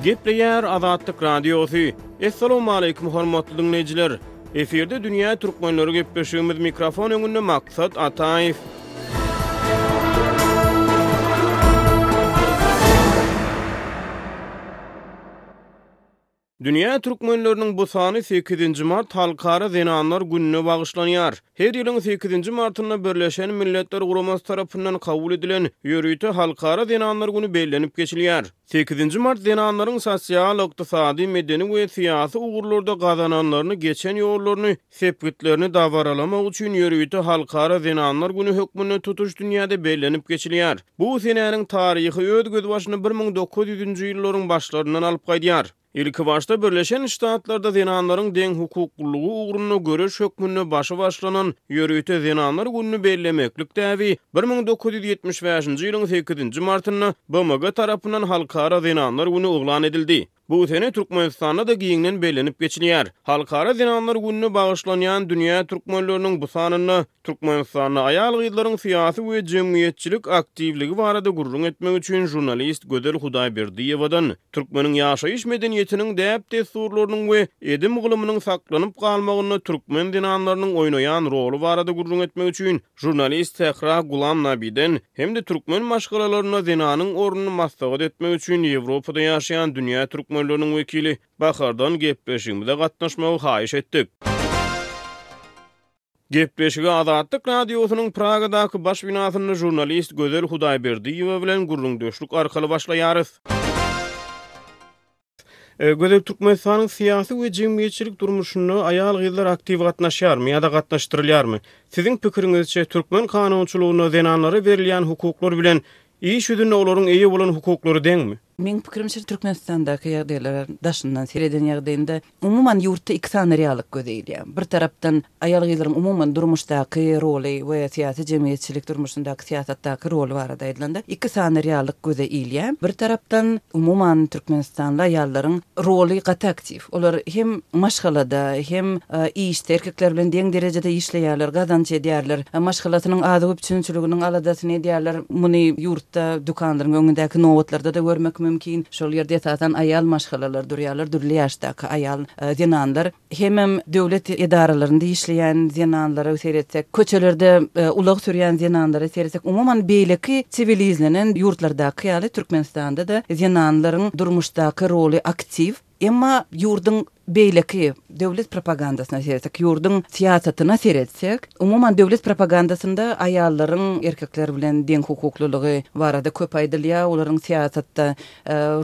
Gepleýär Azatlyk Radiosy, Essalawmaleýkum hormatly diňleýjiler! Efirde Dünýä Türkmenleri gepleşigimiz mikrofon öňünde Maksat Ataýew. Dünýä türkmenleriniň bu sany sekizinji mart Halkara zenanlar gününe bagyşlanýar. Her ýylyň sekizinji martynda Birleşen Milletler Guramasy tarapyndan kabul edilen ýörite Halkara zenanlar güni bellenip geçilýär. Sekizinji mart zenanlaryň sosial, ykdysady, medeni we syýasy ugurlarda gazananlaryny, geçen ýollaryny, sepgitlerini dabaralamak üçin ýörite Halkara zenanlar güni hökmünde tutuş dünýäde bellenip geçilýär. Bu senäniň taryhy öz gözbaşyny bir müň dokuz ýüzünji ýyllaryň başlaryndan alyp gaýdýar. Ilkibaşda Birleşen Ştatlarda zenanlaryň deňhukuklylygy ugrunda göreş hökmünde başy başlanan ýörite zenanlar gününi bellemeklik däbi bir müň dokuz ýüz ýetmiş bäşinji ýylyň sekizinji martynda BMG tarapyndan Halkara zenanlar güni yglan edildi. Bu sene Türkmenistanda-da giňden bellenip geçilýär. Halkara zenanlar gününe bagyşlanýan dünýä türkmenleriniň bu sanynda Türkmenistanda aýal-gyzlaryň syýasy we jemgyýetçilik aktiwligi barada gürrüň etmek üçin žurnalist Gözel Hudaýberdiýewadan türkmeniň ýaşaýyş medeniýetiniň däp-dessurlarynyň we edim-gylymynyň saklanyp galmagynda türkmen zenanlarynyň oýnaýan roly barada gürrüň etmek üçin Žurnalist Sähra Gulamnabiden hem-de türkmen maşgalalarynda zenanyň ornuny maslahat etmek üçin Ýewropada ýaşaýan dünýä türkmenleriniň wekili Bahardan gepleşigimize gatnaşmagy haýyş etdik. Gepleşigi Azatlyk Radiosynyň Pragadaky baş binasynda žurnalist Gözel Hudaýberdiýewa bilen gürrüňdeşlik arkaly başlaýarys. Gözel Türkmenistanyň syýasy we jemgyýetçilik durmuşyna aýal-gyzlar aktiw gatnaşýarmy ýa-da gatnaşdyrylýarmy? Siziň pikiriňizçe türkmen kanunçylygynda zenanlara berilýän hukuklar bilen iş ýüzünde olaryň eýe bolan hukuklary deňmi? Meň pikirimçe Türkmenistandaky ýagdaýlara daşyndan sereden ýagdaýynda umuman ýurtda iki sany reallyk gözeýilýär. Bir tarapdan Aýal-gyzlaryň umuman durmuşdaky roly we syýasy-jemgyýetçilik durmuşyndaky syýasatdaky roly barada aýdylanda, iki sany reallyk göze ilýär. Bir tarapdan, umuman, türkmenistanly aýallaryň roly gaty aktiw. Olar hem maşgalada, hem işde erkekler bilen deň derejede işleýärler, gazanç edýärler, maşgalasynyň azyk-üpjünçiliginiň aladasyny edýärler. Muny ýurtda dükanlaryň öňündäki nobatlarda-da görmek mümkin. Şol ýerde esasan aýal maşgalalar durýarlar, dürli ýaşdaky aýal zenanlar. Hemem döwlet edaralarynda işleýän zenanlara seretsek, köçelerde ulag sürýän zenanlara seretsek, umuman beýleki siwilizlenen ýurtlardaky ýaly Türkmenistanda-da zenanlaryň durmuşdaky roly aktiw. Emma ýurduň beýleki döwlet propagandasyna seretsek, ýurduň syýasatyna seretsek, umuman döwlet propagandasynda aýallaryň erkekler bilen deňhukuklylygy barada köp aýdylýar, olaryň syýasatda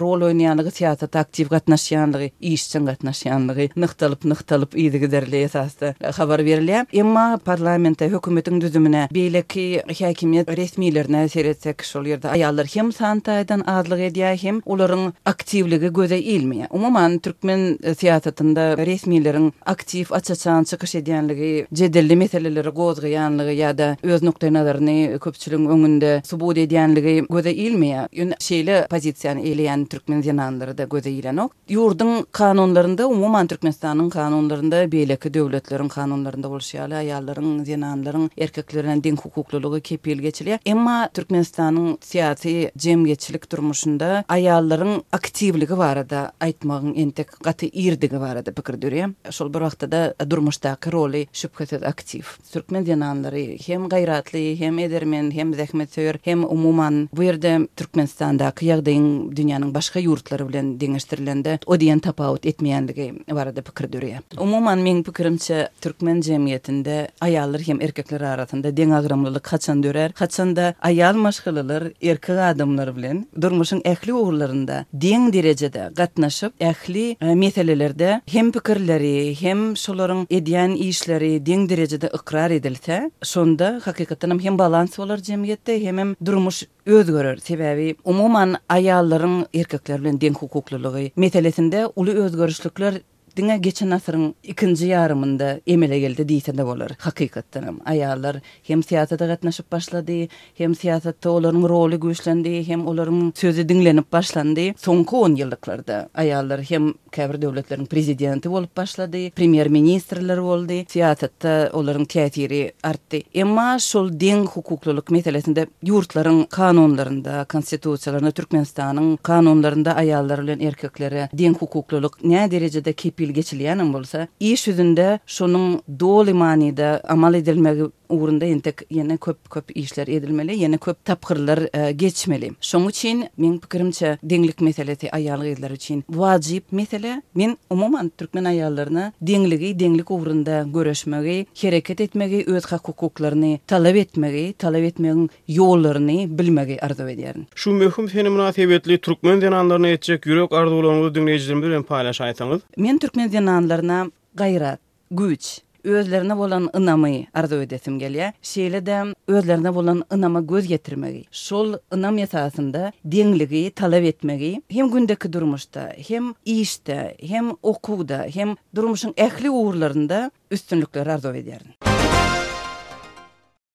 rol oýnaýanlygy, syýasata aktiw gatnaşýanlygy, işjeň gatnaşýanlygy nygtalyp, nygtalyp, yzygiderli esasda habar berilýär. Emma parlamente, hökümetiň düzümine, beýleki häkimiýet resmilerine seretsek, şol ýerde aýallar hem san taýdan azlyk edýär, hem olaryň aktiwligi göze ilmeýär. Umuman, türkmen syýasatynda resmileriň aktiw, aç-açan çykyş edýänligi, jedelli meseleleri gozgaýanlygy ýa-da öz nukdaýnazaryny köp. çiligiň öňünde subut edýänligi göze ilmeýär. Ýöne şeýle pozisiýany eýleýän türkmen zenanlary-da göze ilenok. Ýurduň kanunlarynda, umuman, Türkmenistanyň kanunlarynda, beýleki döwletleriň kanunlarynda bolşy ýaly, aýallaryň, zenanlaryň erkekler bilen deňhukuklylygy kepil geçilýär. Emma Türkmenistanyň syýasy, jemgyýetçilik durmuşynda aýallaryň aktiwligi barada aýtmagyň entek gaty irdigi barada pikir döreýär. Şol bir wagtda-da durmuşdaky roly, şübhesiz, aktiw. Türkmen zenanlary hem gaýratly, hem edermen, hem zähmetsöýer, hem umuman bu ýerde Türkmenistandaky ýagdaýyň dünýäniň başga ýurtlary bilen deňeşdirilende o diýen tapawut etmeýänligi barada pikir döreýär. Umuman meň pikirimçe türkmen jemgyýetinde aýallar hem erkekler arasynda deňagramlylyk haçan dörär, haçanda aýal maşgalalar erkek adamlar bilen durmuşyň ähli ugurlarynda deň derejede, gatnaşyp, ähli meselelerde hem pikirleri, hem şolaryň edýän işleri deň derejede ykrar edilse, şonda hakykatdanam hem balans bolar jemgyýetde, hemem durmuş özgerer. Sebäbi, umuman, aýallaryň erkekler bilen deňhukuklylygy meselesinde uly özgerişlikler diňe geçen asyryň ikinji ýarymynda emele geldi diýse-de bolar. Hakykatdan hem, aýallar hem syýasata gatnaşyp başlady, hem syýasatda olaryň roly güýçlendi, hem olaryň sözi diňlenip başlandy. Soňky onýyllyklarda aýallar hem käbir döwletleriň prezidenti bolup başlady, premýer-ministrler boldy, syýasatda olaryň täsiri artdy. Emma şol deň hukuklylyk meselesinde ýurtlaryň kanunlarynda, konstitusiýalarynda, Türkmenistanyň kanunlarynda aýallar bilen erkeklere deň hukuklylyk nä derejede kepil geçilýänem bolsa, iş ýüzünde şonuň doly manyda amal edilmegi ugrunda entek ýene köp-köp işler edilmeli, ýene köp tapgyrlar geçmeli. Şonuň üçin, meň pikirimçe, deňlik meselesi aýal-gyzlar üçin wajyp mesele. Men, umuman, türkmen aýallaryna deňligi, deňlik ugrunda göreşmegi hereket etmegi, öz hak-hukuklaryny talap etmegi, talap etmegiň ýollaryny bilmegi arzuw edýärin. Şu möhüm sene mynasybetli türkmen zenanlaryna etjek ýürek arzuwlaryňyzy diňleýjilerimiz bilen paýlaşaýsaňyz? Men türkmen zenanlaryna gaýrat, güýç, özlerine bolan ynamy arzuw edesim gelýär. Şeýle-de özlerine bolan ynama göz ýetirmegi, şol ynam esasynda deňligi talap etmegi hem gündeki durmuşda, hem işde, hem okuwda, hem durmuşyň ähli ugurlarynda Üstünlikler arzuw edýärin.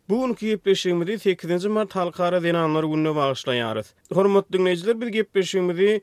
Bu günki gepleşigimizi sekizinji mart Halkara zenanlar gününe bagyşlaýarys. Hormatly diňleýjiler, biz gepleşigimizi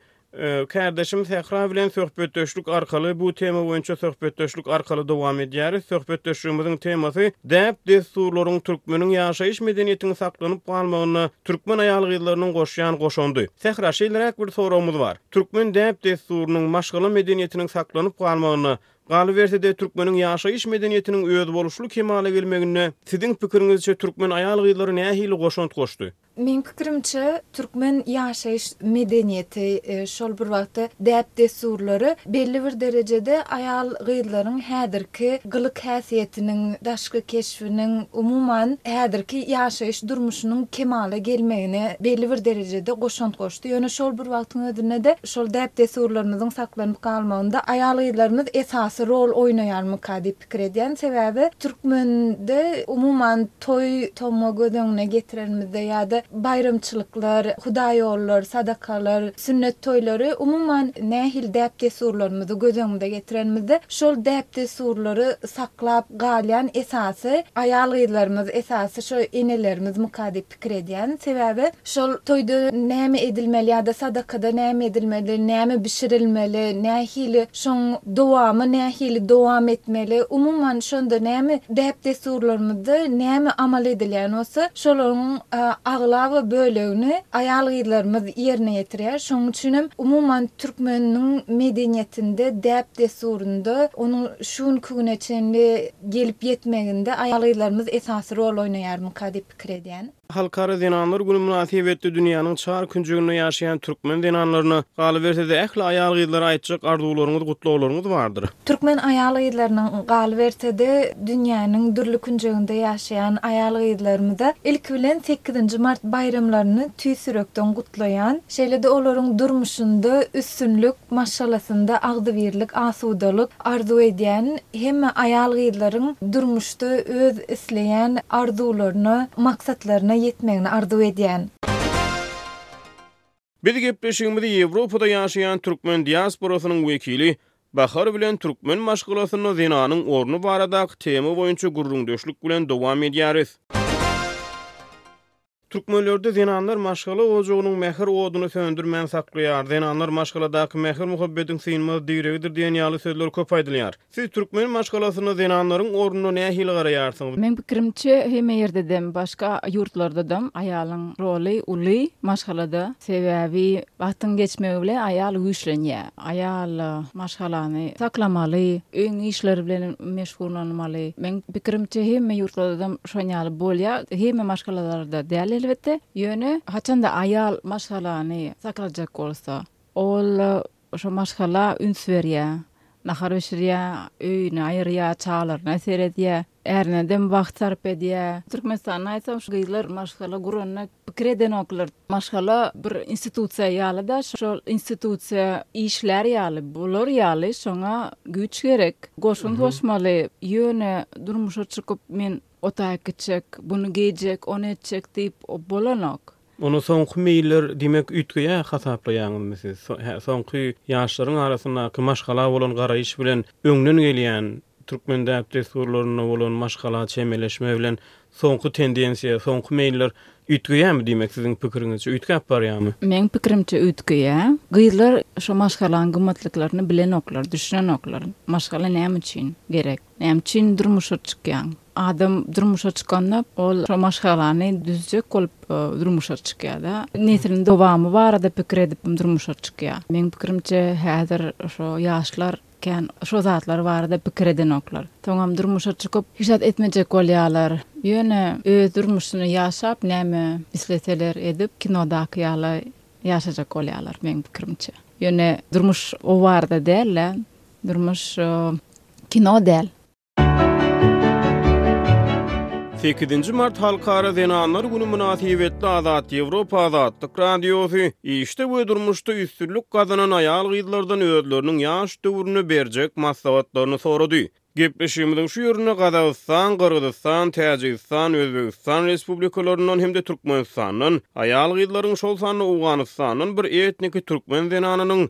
kärdeşim Sähra bilen söhbetdeşlik arkaly, bu tema boýunça söhbetdeşlik arkaly dowam edýäris. Söhbetdeşligimiziň temasy, Däp-dessurlaryň türkmeniň ýaşaýyş medeniýetiň saklanyp galmagynda türkmen aýal-gyzlarynyň goşýan goşandy. Sähra, şeýleräk bir soragymyz bar. Türkmen däp-dessurynyň, maşgala medeniýetiniň saklanyp galmagynda Galyberse-de, türkmeniň ýaşaýyş medeniýetiniň özboluşly kemala gelmeginde, siziň pikiriňizçe, türkmen aýal-gyzlary nähili goşant goşdy? Meň pikirimçe, türkmen ýaşaýyş medeniýeti, şol bir wagtda däp-dessurlary belli bir derejede aýal-gyzlaryň häzirki gylyk-häsiýetiniň, daşky keşbiniň, umuman, häzirki ýaşaýyş durmuşynyň kemala gelmegine belli bir derejede goşant goşdy. Ýöne şol bir wagtyň özünde-de, Şol däp-dessurlarymyzyň saklanyp galmagynda aýal-gyzlarymyz esasy rol oýnaýarmyka diýip pikir edýän. Sebäbi türkmende umuman toý toma göz öňüne getirenimizde ýa-da baýramçylyklar, hudaýýollar, sadakalar, sünnet toýlary umuman nähili däp-dessurlarymyzy göz öňümize getirenimizde şol däp-dessurlary saklap galýan esasy aýal-gyzlarymyz, esasy şo enelerimizmika diýip pikir edýän. Sebäbi şol toýda näme edilmeli ýa-da sadakada näme edilmeli, näme bişirilmeli, nähili şoň dowamy nähili dowam etmeli, umuman şonda näme däp-dessurlarymyzda näme amal edilýän bolsa, şolaryň aglaba bölegini aýal-gyzlarymyz ýerine ýetirýär. Şonuň üçin hem umuman türkmeniň medeniýetinde, däp-dessurynda, onuň şu günki güne çenli gelip ýetmeginde aýal-gyzlarymyz esasy rol oýnaýarmyka diýip pikir edýän. Halkara zenanlar güni mynasybetli dünýäniň çar künjeginde ýaşaýan türkmen zenanlaryna, galyberse-de, ähli aýal-gyzlara aýtjak arzuwlaryňyz, gutlaglaryňyz bardyr. Türkmen aýal-gyzlarynyň, galyberse-de, dünýäniň dürli künjeginde ýaşaýan aýal-gyzlarymyza, ilki bilen, sekizinji mart baýramlaryny tüýs ýürekden gutlaýan, şeýle-de olaryň durmuşynda üstünlik, maşgalasynda agzybirlik, asudalyk arzuw edýän, hemme aýal-gyzlaryň durmuş. durmuşda öz isleýän arzuwlaryna, maksatlaryna ýetmegini arzuw edýän. Biz gepleşigimizi Ýewropada ýaşaýan türkmen diasporasynyň wekili Bahar bilen türkmen maşgalasynda zenanyň orny baradaky tema boýunça gürrüňdeşlik bilen dowam edýäris. Türkmenlerde zenanlar maşgala ojagynyň mähir oduny söndürmän saklaýar, zenanlar maşgaladaky mähir-muhabbetiň synmaz diregidir diýen ýaly sözler köp aýdylýar. Siz türkmen maşgalasyna zenanlaryň ornuna nähili garaýarsyňyz? Meň pikirimçe, hemme ýerde-de, başga ýurtlarda-da aýalyň roly uly maşgalada. Sebäbi wagtyň geçmegi bilen aýal güýçlenýär. Aýal maşgalany saklamaly, öýüň işleri bilen meşgullanmaly. Meň pikirimçe hemme ýurtlardam şon ýaly bolýa, hemme maşgalalarda däl elbetde. Ýöne haçanda aýal maşgalany saklajak bolsa, ol şo maşgala üns berýä, nahar bişirýä, öýüni aýyrýa, çagalaryna seredýä. Ärine dem wagt sarp edýär. Türkmenistanda aýtsaň şu gyzlar maşgala guranda pikir edenoklar. Maşgala bir institusiýa ýalyda şol institusiýa işlär ýaly bolar ýaly şoňa güýç gerek. Goşun goşmaly ýöne durmuşa çykyp men ota äkitjek, bunu geýjek, ony etjek diýip bolanok. Ony soňky meýiller diýmek üýtgeýär hasaplaýaňyzmy siz? Hä, soňky ýaşlaryň arasyndaky maşgala bolan garaýyş bilen öňden gelýän türkmen däp-dessurlarynda bolan maşgala çemeleşme bilen soňky tendensiýa, soňky meýiller üýtgeýärmi diýmek siziň pikiriňizçe, üýtgäp barýarmy? Meň pikirimçe üýtgeýär. Gyzlar şo maşgalaň gymmatlyklaryny bilenoklar, düşünenoklar. Maşgala näme üçin gerek? Näme üçin durmuşa çykýaň? Adam durmuşa çykanda, ol şo maşgalany düzjek bolup durmuşa çykýar-da. Nesliň dowamy barada pikir edip durmuşa çykýar. Meň pikirimçe, häzir şo ýaşlar kän şo zatlar barada pikir edenoklar. Soňam durmuşa çykyp, hiç zat etmejek bolýarlar. Ýöne öz durmuşyny ýaşap, näme isleseler edip, kinodaky ýaly ýaşajak bolýarlar, meň pikirimçe. Ýöne durmuş o barada däl-de. Durmuş kino däl. Sekizinji mart Halkara zenanlar güni mynasybetli Azat Ýewropa Azatlyk Radiosy, Işde we durmuşda üstünlik gazanan aýal-gyzlardan özleriniň ýaş döwründe berjek maslahatlaryny sorady. Gepleşigimiziň şu ýerinde Gazagystan, Gyrgyzystan, Täjigistan, Özbegistan Respublikalaryndan hem-de Türkmenistandan, aýal-gyzlaryň, şol sanda Owganystandan bir etniki türkmen zenanynyň,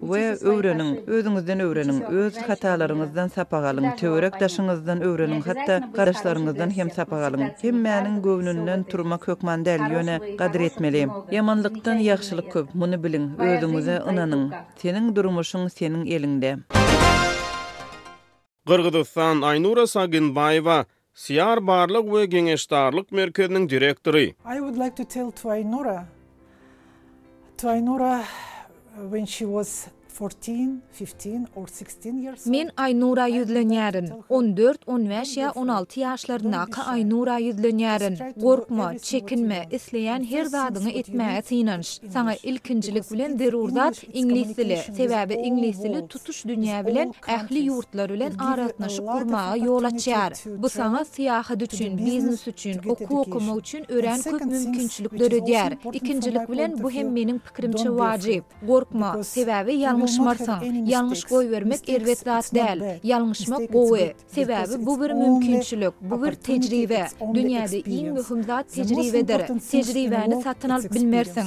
We öwreniň, özüňizden öwreniň, öz hatalaryňyzdan sapak alyň, töwerek-daşyňyzdan öwreniň, hatda garaşlaryňyzdan hem sapak alyň. Hemmäniň göwnünden turmak hökman däl, ýöne gadyr etmeli. Ýamanlykdan ýagşylyk köp, muny biliň, özüňize ynanyň. Seniň durmuşyň seniň eliňde. Gyrgyzystan, Aýnura Saginbaýewa, SIAR barlag we geňeşdarlyk merkeziniň direktory. I would like to tell to Aýnura to Aýnura when she was fourteen, fifteen or sixteen years old, Men Aýnura ýüzlenýärin, on dört, on bäş ýa on alty ýaşlaryndaky Aýnura ýüzlenýärin, Gorkma, çekinme, isleýän her zadyňy etmäge synanyş, saňa ilkinjilik bilen zerur zat Iňlis dili, sebäbi iňlis dili tutuş dünýä bilen, ähli ýurtlar bilen aragatnaşyk gurmaga ýol açýar. Bu saňa syýahat üçin, biznes üçin, okuw okamak üçin örän köp mümkinçilik döredýär. Ikinjilik bilen, bu hem meniň pikirimçe wajyp. Gorkma, sebäbi ýalňyşmarsyň. Ýalňyş goýbermek erbet zat däl. Ýalňyşmak gowy. Sebäbi bu bir mümkinçilik, bu bir tejribe. Dünýäde iň möhüm zat tejribedir. Tejribäni satyn alyp bilmersiň.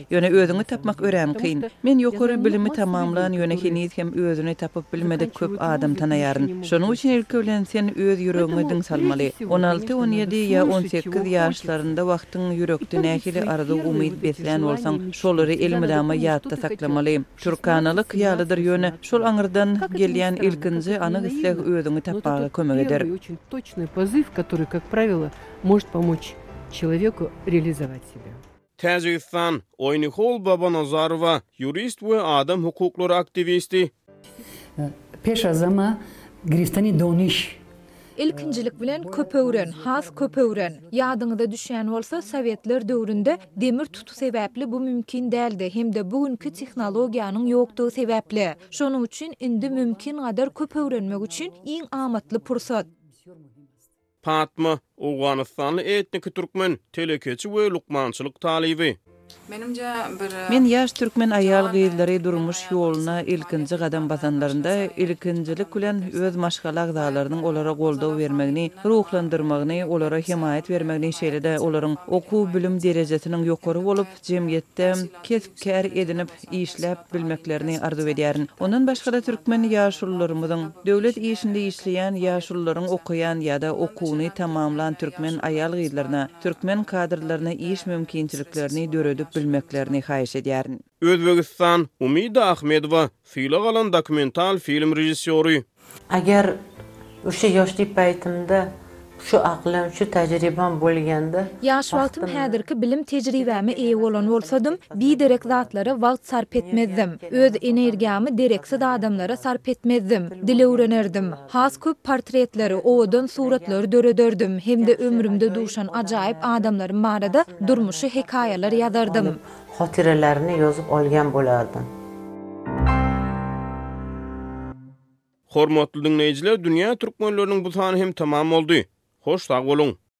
Ýöne özüňi tapmak örän kyn. Men ýokary bilimi tamamlan, ýöne heniz hem özüni tapyp bilmedik köp adam tanaýaryn. Şonuň üçin ilki bilen sen öz ýüregiňe diň salmaly. On alty, on ýedi ýa on sekiz ýaşlarynda wagtyň ýürekde nähili arzuw-umyt beslän bolsaň, şolary elmydama ýatda saklamaly. Türkanalyk ýalydyr, ýöne şol aňyrdan gelýän ilkinji anyk isleg özüňi tapmaga kömek eder. Täjigistan, Oýnihol Babanazarowa, ýurist we adam hukuklary aktiwisti. Peşa zama griftaný doniş. Ilkinjilik bilen köp öwren, has köp öwren! Ýadyňyza düşýän bolsa, sowetler döwründe demir tuty sebäpli bu mümkin däldi hem-de bu günki tehnologiýanyň ýokdugy sebäpli. Şonuň üçin indi mümkin gadar köp öwrenmek üçin iň amatly pursat. Patma, owganystanly etniki türkmen, telekeçi we lukmançylyk talyby. Menimce bir. Men ýaş türkmen aýal-gyzlary durmuş ýoluna ilkinji gadam basanlarynda ilkinjilik bilen öz maşgala agzalarynyň olara goldaw bermegini, ruhlandyrmagyny, olara hemaýat bermegini şeýle-de olaryň okuw-bilim derejesiniň ýokary bolup, jemgyýetde kesp-kär edinip işläp bilmeklerini arzuw edýärin. Ondan başga-da türkmen ýaşulularymyzyň, döwlet işinde işleýän ýaşulularyň okaýan ýa-da okuwyny tamamlan türkmen aýal-gyzlaryna, türkmen kadrlaryna iş mümkinçiliklerini döredip bilmeklerini haýyş edýärin. Özbegistan, Umida Ahmedowa, sylag alan dokumental film režissýory. Eger şu ýaş diýpäýtimde şu aklym, şu tejribem bolýanda. Ýaş wagtym häzirki bilim tejribäme eýe bolan bolsadym, biderek zatlara wagt sarp etmezdim. Öz energiýamy dereksiz adamlara sarp etmezdim. Dil öwrenerdim. Has köp portretler, owadan suratlar dörederdim hem-de ömrümde duşan ajaýyp adamlarym barada durmuşy hekaýalar ýazardym. Hotirelerini ýozup alýan bolardym. Hormatly diňleýjiler dünýä türkmenleriniň bu sany hem tamam boldy. Hoş sag boluň.